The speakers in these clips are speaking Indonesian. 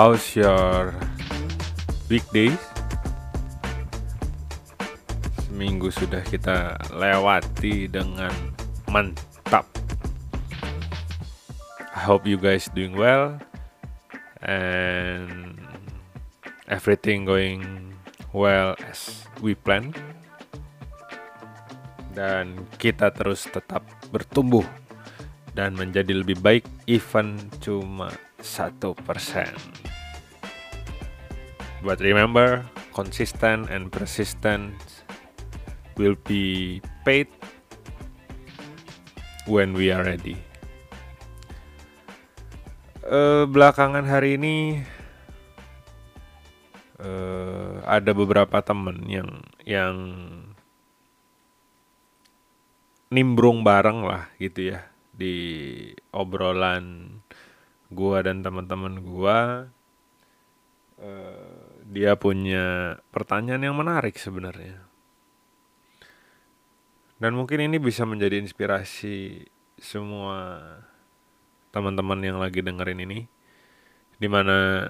How's your weekdays? Seminggu sudah kita lewati dengan mantap. I hope you guys doing well and everything going well as we plan. Dan kita terus tetap bertumbuh dan menjadi lebih baik even cuma satu persen. But remember, consistent and persistent will be paid when we are ready. Uh, belakangan hari ini uh, ada beberapa temen yang yang nimbrung bareng lah gitu ya di obrolan gua dan teman-teman gua uh, dia punya pertanyaan yang menarik sebenarnya. Dan mungkin ini bisa menjadi inspirasi semua teman-teman yang lagi dengerin ini di mana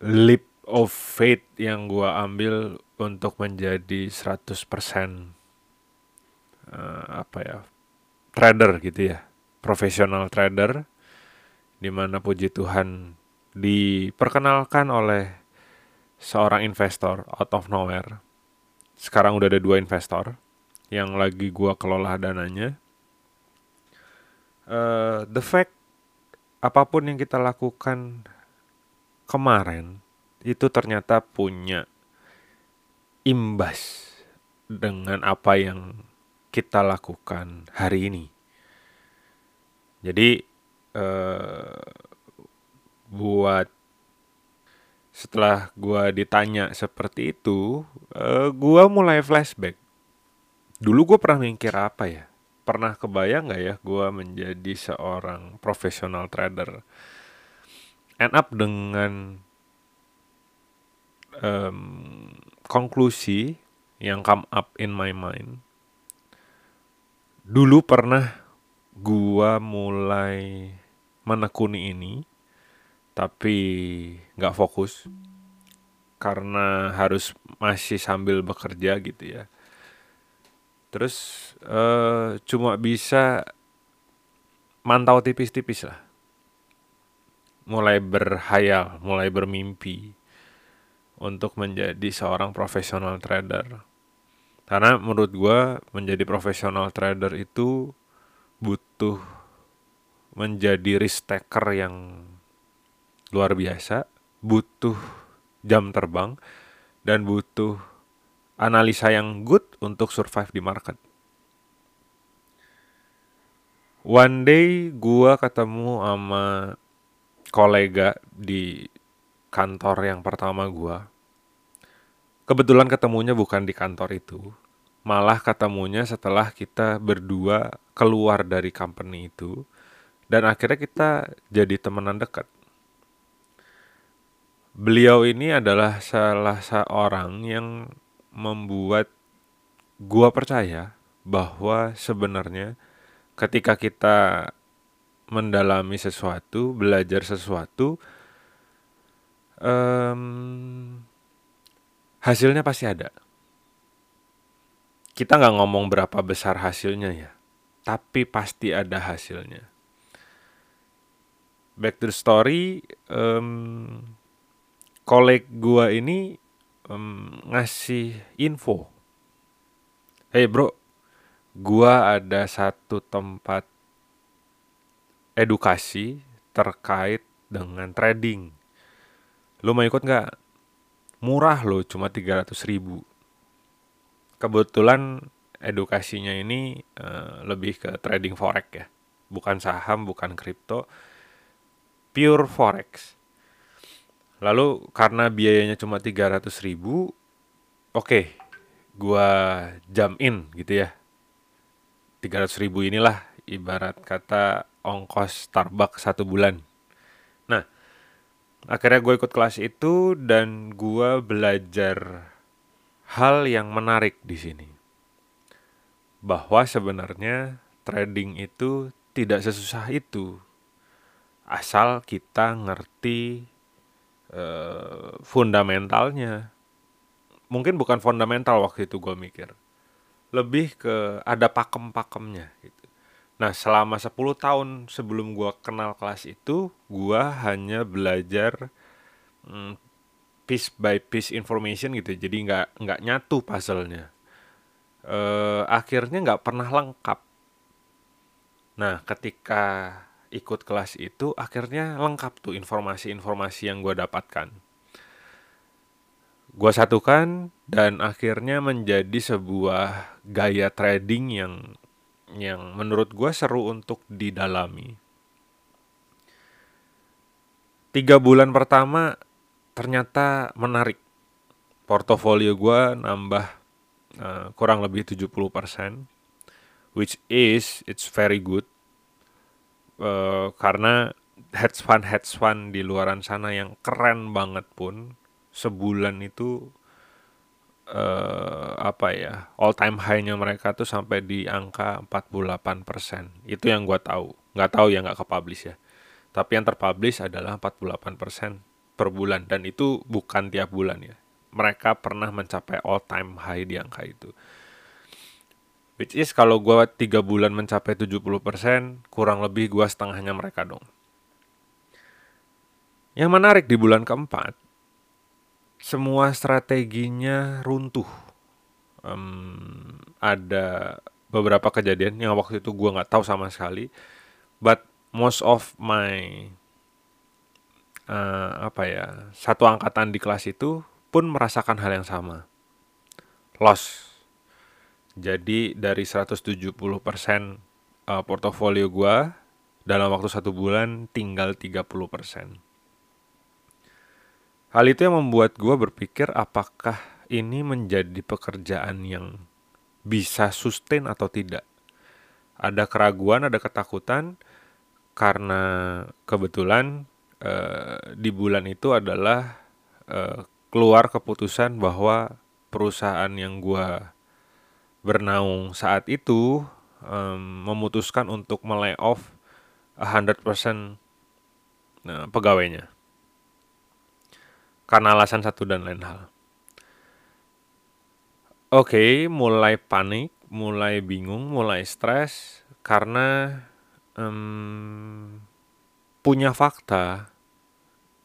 leap of faith yang gua ambil untuk menjadi 100% uh, apa ya trader gitu ya profesional trader di mana puji Tuhan diperkenalkan oleh seorang investor out of nowhere sekarang udah ada dua investor yang lagi gua kelola dananya uh, the fact apa pun yang kita lakukan kemarin itu ternyata punya imbas dengan apa yang kita lakukan hari ini. Jadi uh, buat setelah gua ditanya seperti itu, uh, gua mulai flashback. Dulu gue pernah mikir apa ya? Pernah kebayang nggak ya gue menjadi seorang profesional trader? End up dengan um, konklusi yang come up in my mind. Dulu pernah gua mulai menekuni ini, tapi nggak fokus karena harus masih sambil bekerja gitu ya. Terus uh, cuma bisa mantau tipis-tipis lah. Mulai berhayal, mulai bermimpi untuk menjadi seorang profesional trader. Karena menurut gue menjadi profesional trader itu butuh menjadi risk taker yang luar biasa, butuh jam terbang, dan butuh analisa yang good untuk survive di market. One day gue ketemu sama kolega di kantor yang pertama gue. Kebetulan ketemunya bukan di kantor itu, malah ketemunya setelah kita berdua keluar dari company itu, dan akhirnya kita jadi temenan dekat. Beliau ini adalah salah seorang yang membuat gua percaya bahwa sebenarnya ketika kita mendalami sesuatu, belajar sesuatu, um, hasilnya pasti ada. Kita nggak ngomong berapa besar hasilnya ya, tapi pasti ada hasilnya. Back to the story, um, koleg gua ini um, ngasih info. Hey bro, gua ada satu tempat edukasi terkait dengan trading. Lu mau ikut nggak? Murah loh, cuma 300 ribu. Kebetulan edukasinya ini uh, lebih ke trading forex ya. Bukan saham, bukan kripto. Pure forex. Lalu karena biayanya cuma 300 ribu, oke, okay, gua jam in gitu ya. 300 ribu inilah ibarat kata ongkos Starbucks satu bulan. Nah, akhirnya gue ikut kelas itu dan gue belajar hal yang menarik di sini. Bahwa sebenarnya trading itu tidak sesusah itu. asal kita ngerti uh, fundamentalnya. Mungkin bukan fundamental waktu itu gue mikir. Lebih ke ada pakem-pakemnya gitu. Nah selama 10 tahun sebelum gue kenal kelas itu gue hanya belajar hmm, piece by piece information gitu. Jadi nggak nggak nyatu puzzle-nya. Uh, akhirnya nggak pernah lengkap. Nah ketika ikut kelas itu akhirnya lengkap tuh informasi-informasi yang gue dapatkan. Gue satukan dan akhirnya menjadi sebuah gaya trading yang yang menurut gue seru untuk didalami. Tiga bulan pertama ternyata menarik. Portofolio gue nambah uh, kurang lebih 70%, which is it's very good uh, karena hedge fund hedge fund di luaran sana yang keren banget pun sebulan itu uh, apa ya all time high-nya mereka tuh sampai di angka 48% itu yang gue tahu. Nggak tahu ya nggak ke publish ya. Tapi yang terpublish adalah 48% per bulan. Dan itu bukan tiap bulan ya. Mereka pernah mencapai all time high di angka itu Which is kalau gue tiga bulan mencapai 70%, kurang lebih gue setengahnya mereka dong. Yang menarik di bulan keempat, semua strateginya runtuh. Um, ada beberapa kejadian yang waktu itu gue nggak tahu sama sekali, but most of my uh, apa ya satu angkatan di kelas itu pun merasakan hal yang sama, loss jadi dari 170% uh, portofolio gua dalam waktu satu bulan tinggal 30%. Hal itu yang membuat gua berpikir apakah ini menjadi pekerjaan yang bisa sustain atau tidak. Ada keraguan, ada ketakutan karena kebetulan uh, di bulan itu adalah uh, keluar keputusan bahwa perusahaan yang gua bernaung saat itu um, memutuskan untuk melay-off 100% nah, pegawainya karena alasan satu dan lain hal. Oke, okay, mulai panik, mulai bingung, mulai stres karena um, punya fakta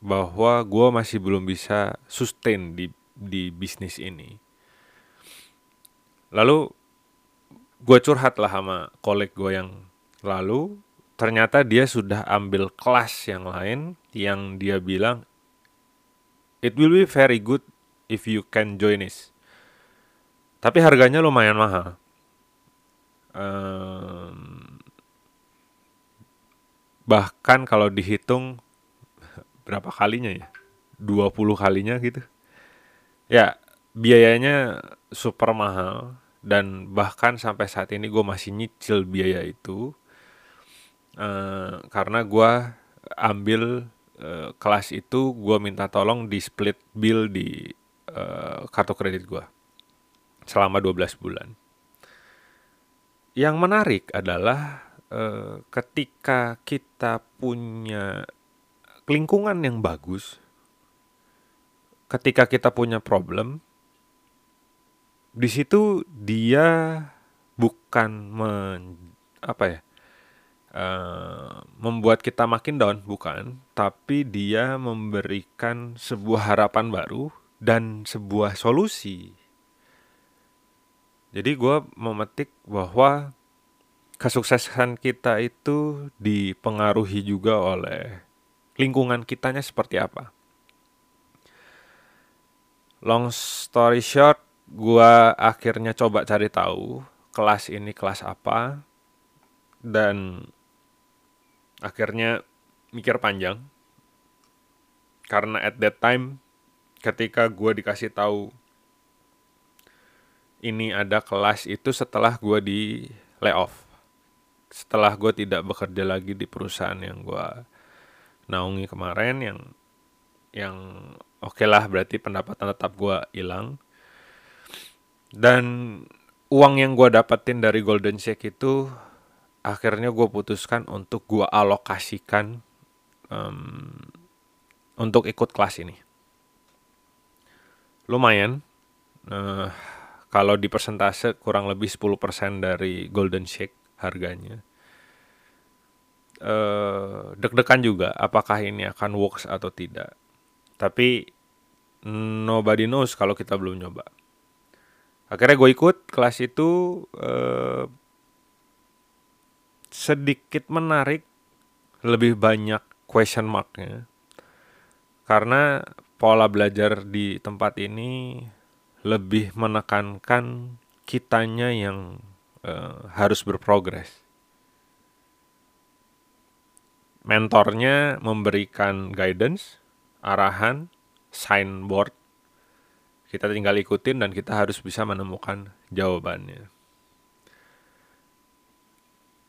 bahwa gue masih belum bisa sustain di di bisnis ini. Lalu gue curhat lah sama koleg gue yang lalu, ternyata dia sudah ambil kelas yang lain yang dia bilang it will be very good if you can join this. Tapi harganya lumayan mahal. Um, bahkan kalau dihitung berapa kalinya ya? 20 kalinya gitu. Ya, biayanya super mahal dan bahkan sampai saat ini gue masih nyicil biaya itu uh, karena gue ambil uh, kelas itu gue minta tolong di split bill di uh, kartu kredit gue selama 12 bulan. Yang menarik adalah uh, ketika kita punya lingkungan yang bagus, ketika kita punya problem, di situ dia bukan men, apa ya uh, membuat kita makin down bukan. Tapi dia memberikan sebuah harapan baru dan sebuah solusi. Jadi gue memetik bahwa kesuksesan kita itu dipengaruhi juga oleh lingkungan kitanya seperti apa. Long story short gua akhirnya coba cari tahu kelas ini kelas apa dan akhirnya mikir panjang. Karena at that time ketika gua dikasih tahu ini ada kelas itu setelah gua di layoff. Setelah gue tidak bekerja lagi di perusahaan yang gue naungi kemarin yang yang oke okay lah berarti pendapatan tetap gue hilang dan uang yang gue dapetin dari Golden Shake itu akhirnya gue putuskan untuk gue alokasikan um, untuk ikut kelas ini. Lumayan, uh, kalau di persentase kurang lebih 10% dari Golden Shake harganya. Uh, deg-degan juga apakah ini akan works atau tidak. Tapi nobody knows kalau kita belum nyoba. Akhirnya gue ikut kelas itu uh, sedikit menarik, lebih banyak question marknya. Karena pola belajar di tempat ini lebih menekankan kitanya yang uh, harus berprogres mentornya memberikan guidance, arahan, signboard. Kita tinggal ikutin dan kita harus bisa menemukan jawabannya.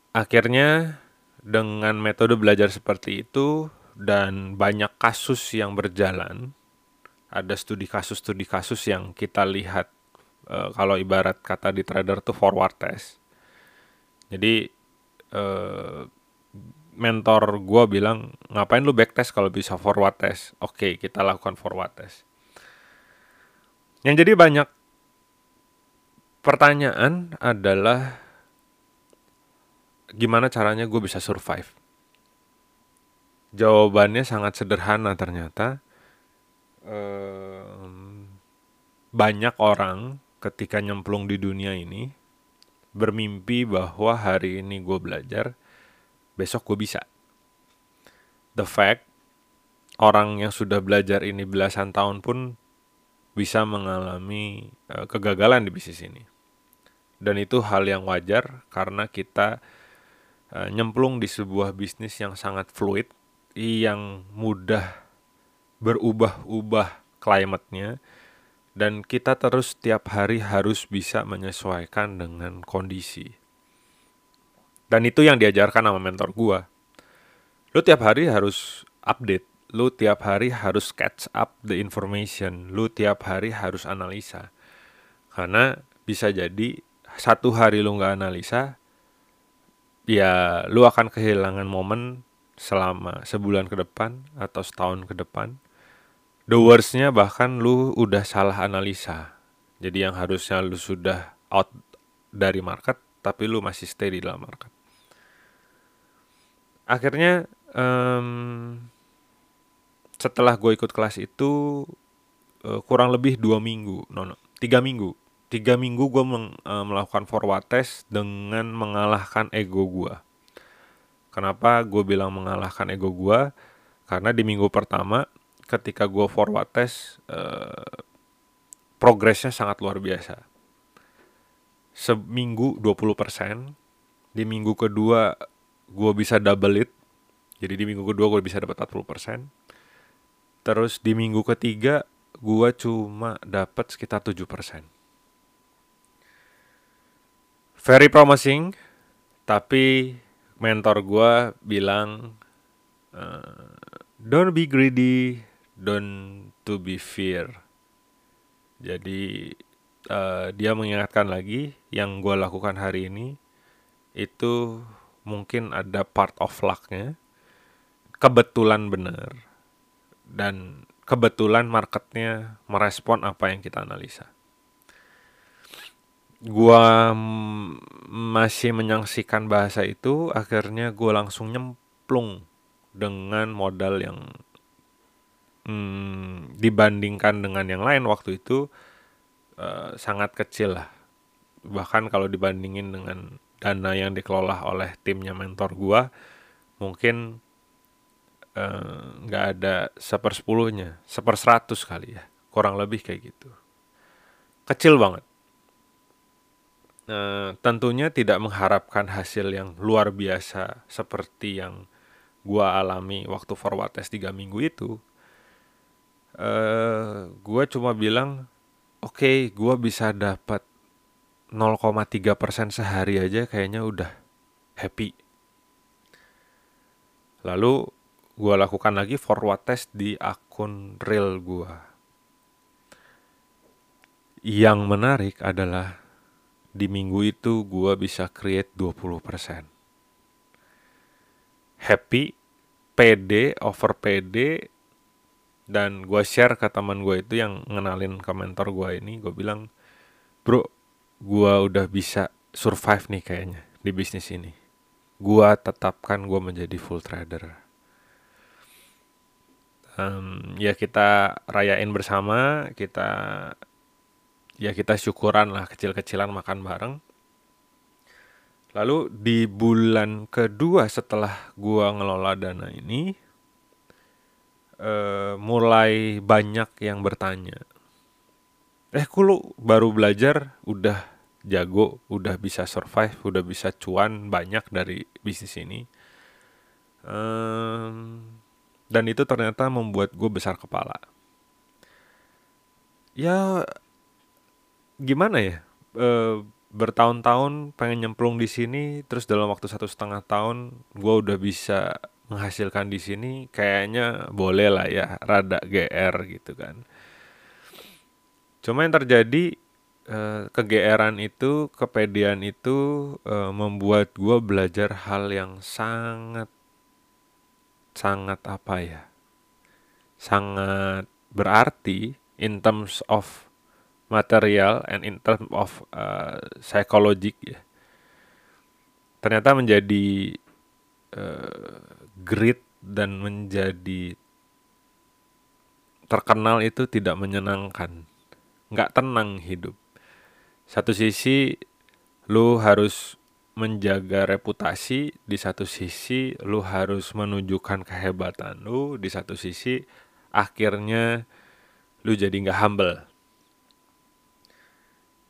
Akhirnya dengan metode belajar seperti itu dan banyak kasus yang berjalan, ada studi kasus-studi kasus yang kita lihat e, kalau ibarat kata di trader tuh forward test. Jadi e, mentor gue bilang ngapain lu backtest kalau bisa forward test oke kita lakukan forward test yang jadi banyak pertanyaan adalah gimana caranya gue bisa survive jawabannya sangat sederhana ternyata ehm, banyak orang ketika nyemplung di dunia ini bermimpi bahwa hari ini gue belajar besok gue bisa. The fact orang yang sudah belajar ini belasan tahun pun bisa mengalami uh, kegagalan di bisnis ini. Dan itu hal yang wajar karena kita uh, nyemplung di sebuah bisnis yang sangat fluid, yang mudah berubah-ubah klimatnya dan kita terus setiap hari harus bisa menyesuaikan dengan kondisi. Dan itu yang diajarkan sama mentor gue. Lu tiap hari harus update. Lu tiap hari harus catch up the information. Lu tiap hari harus analisa. Karena bisa jadi satu hari lu nggak analisa, ya lu akan kehilangan momen selama sebulan ke depan atau setahun ke depan. The worstnya bahkan lu udah salah analisa. Jadi yang harusnya lu sudah out dari market, tapi lu masih stay di dalam market akhirnya um, setelah gue ikut kelas itu uh, kurang lebih dua minggu, no, no tiga minggu, tiga minggu gue uh, melakukan forward test dengan mengalahkan ego gue. Kenapa gue bilang mengalahkan ego gue? Karena di minggu pertama ketika gue forward test uh, progresnya sangat luar biasa. Seminggu 20%, di minggu kedua gue bisa double it jadi di minggu kedua gue bisa dapat 40% terus di minggu ketiga gue cuma dapat sekitar 7% very promising tapi mentor gue bilang uh, don't be greedy don't to be fear. Jadi uh, dia mengingatkan lagi yang gue lakukan hari ini itu mungkin ada part of lucknya. Kebetulan benar dan kebetulan marketnya merespon apa yang kita analisa. Gua masih menyaksikan bahasa itu akhirnya gua langsung nyemplung dengan modal yang hmm, dibandingkan dengan yang lain waktu itu uh, sangat kecil lah. Bahkan kalau dibandingin dengan dana yang dikelola oleh timnya mentor gua mungkin nggak uh, ada sepersepuluhnya seperseratus kali ya. Kurang lebih kayak gitu. Kecil banget. Uh, tentunya tidak mengharapkan hasil yang luar biasa seperti yang gua alami waktu forward test tiga minggu itu. Uh, gua cuma bilang oke okay, gua bisa dapat 0,3% sehari aja kayaknya udah happy. Lalu gue lakukan lagi forward test di akun real gue. Yang menarik adalah di minggu itu gue bisa create 20%. Happy pede over pede dan gue share ke teman gue itu yang ngenalin ke mentor gue ini gue bilang bro gue udah bisa survive nih kayaknya di bisnis ini gue tetapkan gue menjadi full trader um, ya kita rayain bersama kita ya kita syukuran lah kecil-kecilan makan bareng. Lalu di bulan kedua setelah gue ngelola dana ini uh, mulai banyak yang bertanya. Eh kok lu baru belajar? Udah jago udah bisa survive udah bisa cuan banyak dari bisnis ini. Um, dan itu ternyata membuat gue besar kepala. Ya gimana ya? E, bertahun-tahun pengen nyemplung di sini terus dalam waktu satu setengah tahun gue udah bisa menghasilkan di sini kayaknya boleh lah ya rada gr gitu kan. Cuma yang terjadi uh, kegeeran itu, kepedean itu uh, membuat gue belajar hal yang sangat sangat apa ya? Sangat berarti in terms of material and in terms of uh, psychologic ya. Ternyata menjadi uh, grit dan menjadi terkenal itu tidak menyenangkan nggak tenang hidup. Satu sisi lu harus menjaga reputasi, di satu sisi lu harus menunjukkan kehebatan lu, di satu sisi akhirnya lu jadi nggak humble.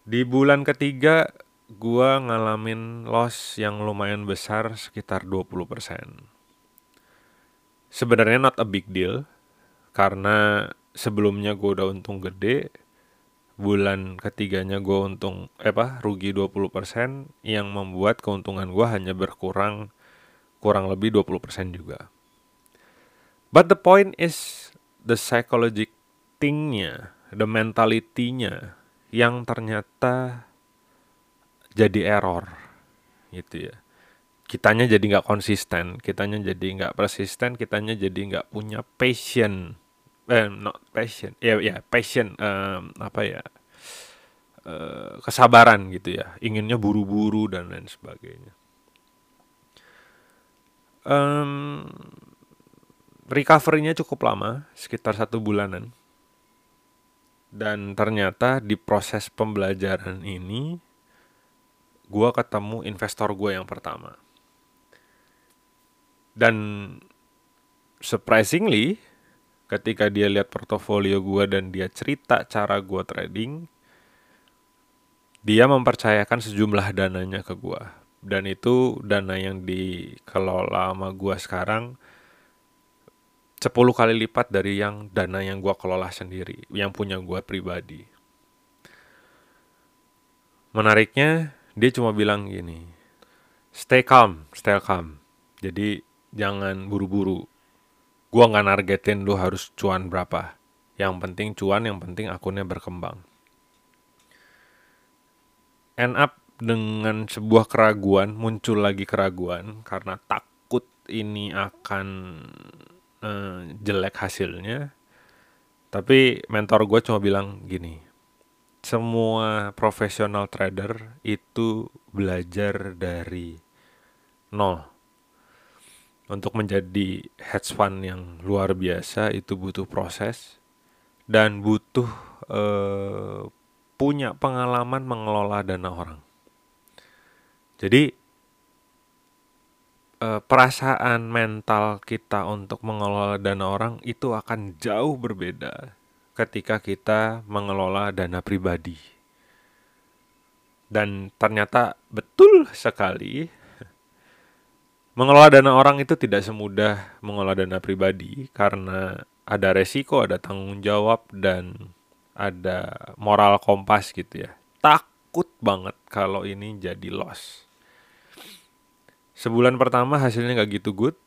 Di bulan ketiga gua ngalamin loss yang lumayan besar sekitar 20%. Sebenarnya not a big deal karena sebelumnya gue udah untung gede, bulan ketiganya gue untung eh apa rugi 20% yang membuat keuntungan gue hanya berkurang kurang lebih 20% juga. But the point is the psychological thingnya, the mentality-nya yang ternyata jadi error gitu ya. Kitanya jadi nggak konsisten, kitanya jadi nggak persisten, kitanya jadi nggak punya passion eh not passion. Ya ya passion um, apa ya? Uh, kesabaran gitu ya. Inginnya buru-buru dan lain sebagainya. Um, recovery-nya cukup lama sekitar satu bulanan. Dan ternyata di proses pembelajaran ini gue ketemu investor gue yang pertama. Dan surprisingly ketika dia lihat portofolio gue dan dia cerita cara gue trading, dia mempercayakan sejumlah dananya ke gue. Dan itu dana yang dikelola sama gue sekarang 10 kali lipat dari yang dana yang gue kelola sendiri, yang punya gue pribadi. Menariknya, dia cuma bilang gini, stay calm, stay calm. Jadi jangan buru-buru, Gua nggak nargetin lu harus cuan berapa. Yang penting cuan, yang penting akunnya berkembang. End up dengan sebuah keraguan, muncul lagi keraguan karena takut ini akan uh, jelek hasilnya. Tapi mentor gue cuma bilang gini, semua profesional trader itu belajar dari nol untuk menjadi hedge fund yang luar biasa itu butuh proses dan butuh uh, punya pengalaman mengelola dana orang. Jadi uh, perasaan mental kita untuk mengelola dana orang itu akan jauh berbeda ketika kita mengelola dana pribadi. Dan ternyata betul sekali Mengelola dana orang itu tidak semudah mengelola dana pribadi karena ada resiko, ada tanggung jawab, dan ada moral kompas gitu ya. Takut banget kalau ini jadi loss. Sebulan pertama hasilnya nggak gitu good.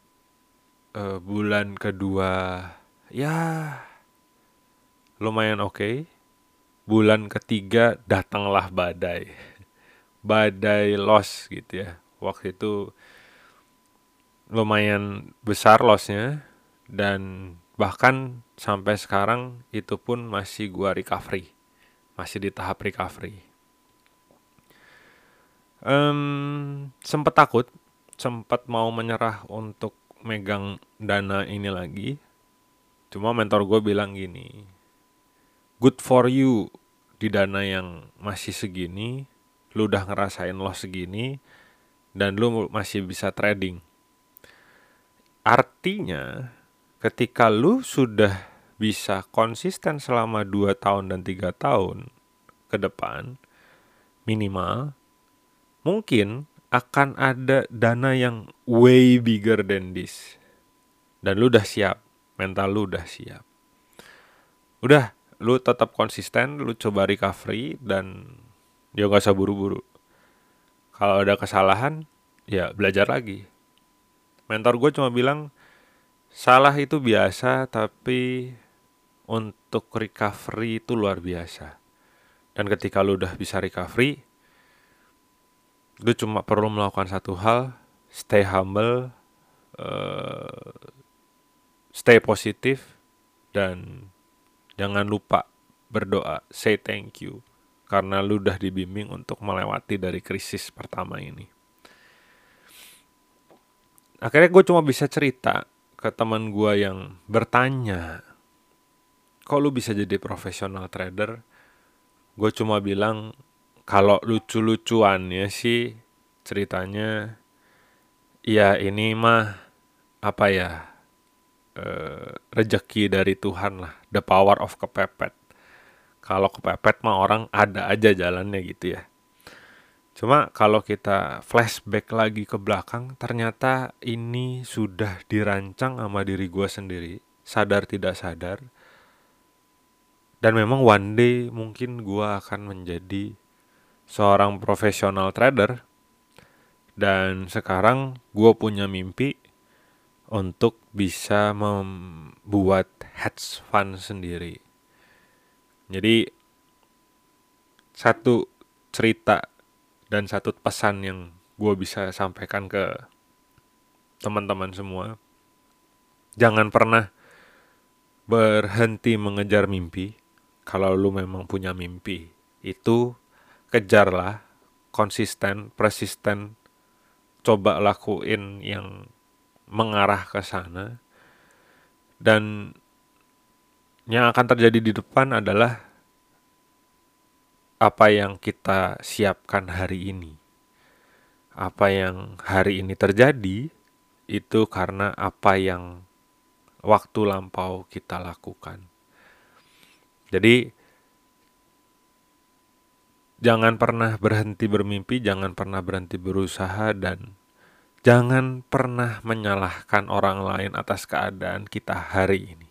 Uh, bulan kedua ya lumayan oke. Okay. Bulan ketiga datanglah badai. Badai loss gitu ya. Waktu itu lumayan besar lossnya dan bahkan sampai sekarang itu pun masih gua recovery masih di tahap recovery. Um, sempat takut sempat mau menyerah untuk megang dana ini lagi. Cuma mentor gue bilang gini good for you di dana yang masih segini lu udah ngerasain loss segini dan lu masih bisa trading artinya ketika lu sudah bisa konsisten selama 2 tahun dan 3 tahun ke depan minimal mungkin akan ada dana yang way bigger than this. Dan lu udah siap, mental lu udah siap. Udah, lu tetap konsisten, lu coba recovery dan dia gak usah buru-buru. Kalau ada kesalahan, ya belajar lagi. Mentor gue cuma bilang, salah itu biasa, tapi untuk recovery itu luar biasa. Dan ketika lu udah bisa recovery, lu cuma perlu melakukan satu hal stay humble uh, stay positif dan jangan lupa berdoa say thank you karena lu udah dibimbing untuk melewati dari krisis pertama ini akhirnya gue cuma bisa cerita ke teman gue yang bertanya kok lu bisa jadi profesional trader? Gue cuma bilang kalau lucu-lucuannya sih ceritanya ya ini mah apa ya e, rejeki dari Tuhan lah the power of kepepet. Kalau kepepet mah orang ada aja jalannya gitu ya cuma kalau kita flashback lagi ke belakang ternyata ini sudah dirancang sama diri gue sendiri sadar tidak sadar dan memang one day mungkin gue akan menjadi seorang profesional trader dan sekarang gue punya mimpi untuk bisa membuat hedge fund sendiri. Jadi satu cerita dan satu pesan yang gue bisa sampaikan ke teman-teman semua, jangan pernah berhenti mengejar mimpi. Kalau lu memang punya mimpi, itu kejarlah konsisten persisten. Coba lakuin yang mengarah ke sana. Dan yang akan terjadi di depan adalah apa yang kita siapkan hari ini apa yang hari ini terjadi itu karena apa yang waktu lampau kita lakukan jadi Jangan pernah berhenti bermimpi, jangan pernah berhenti berusaha, dan jangan pernah menyalahkan orang lain atas keadaan kita hari ini.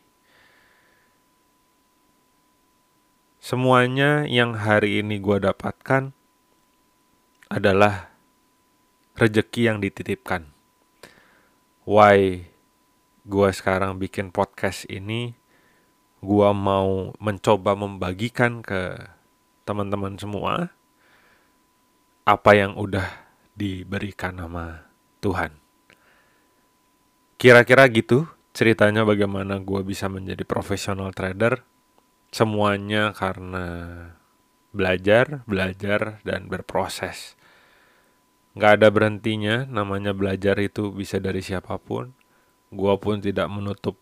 Semuanya yang hari ini gue dapatkan adalah rejeki yang dititipkan. Why gue sekarang bikin podcast ini, gue mau mencoba membagikan ke teman-teman semua apa yang udah diberikan nama Tuhan. Kira-kira gitu ceritanya bagaimana gue bisa menjadi profesional trader. Semuanya karena belajar, belajar, dan berproses. Gak ada berhentinya, namanya belajar itu bisa dari siapa pun. Gue pun tidak menutup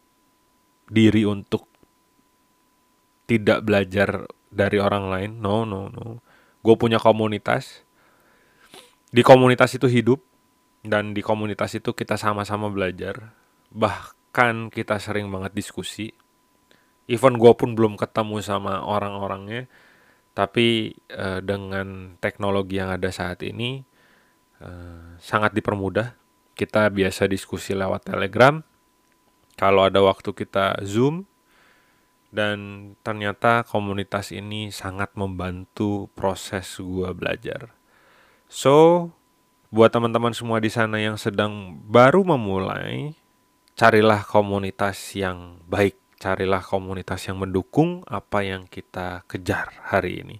diri untuk tidak belajar dari orang lain. No, no, no. Gue punya komunitas. Di komunitas itu hidup dan di komunitas itu kita sama-sama belajar. Bahkan kita sering banget diskusi. Even gue pun belum ketemu sama orang-orangnya, tapi uh, dengan teknologi yang ada saat ini uh, sangat dipermudah. Kita biasa diskusi lewat Telegram. Kalau ada waktu kita Zoom, dan ternyata komunitas ini sangat membantu proses gue belajar. So, buat teman-teman semua di sana yang sedang baru memulai, carilah komunitas yang baik, carilah komunitas yang mendukung apa yang kita kejar hari ini.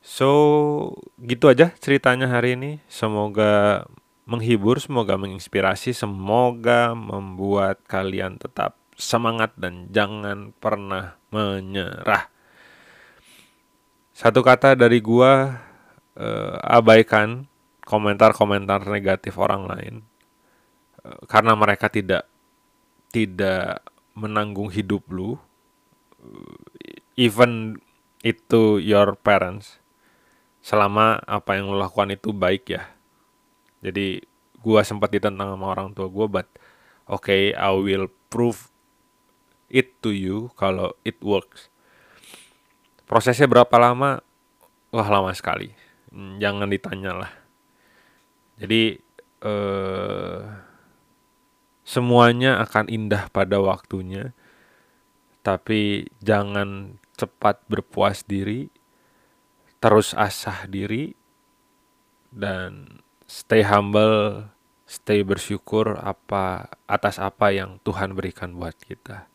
So, gitu aja ceritanya hari ini. Semoga menghibur, semoga menginspirasi, semoga membuat kalian tetap semangat dan jangan pernah menyerah. Satu kata dari gua uh, abaikan komentar-komentar negatif orang lain uh, karena mereka tidak tidak menanggung hidup lu uh, even itu your parents selama apa yang lo lakukan itu baik ya. Jadi gua sempat ditentang sama orang tua gua but okay I will prove it to you kalau it works. Prosesnya berapa lama? Wah lama sekali. Hmm, jangan ditanya lah. Jadi eh, semuanya akan indah pada waktunya tapi jangan cepat berpuas diri terus asah diri dan stay humble, stay bersyukur apa atas apa yang Tuhan berikan buat kita.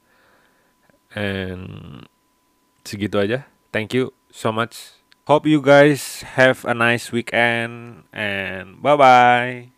And segitu aja. Thank you so much. Hope you guys have a nice weekend and bye bye.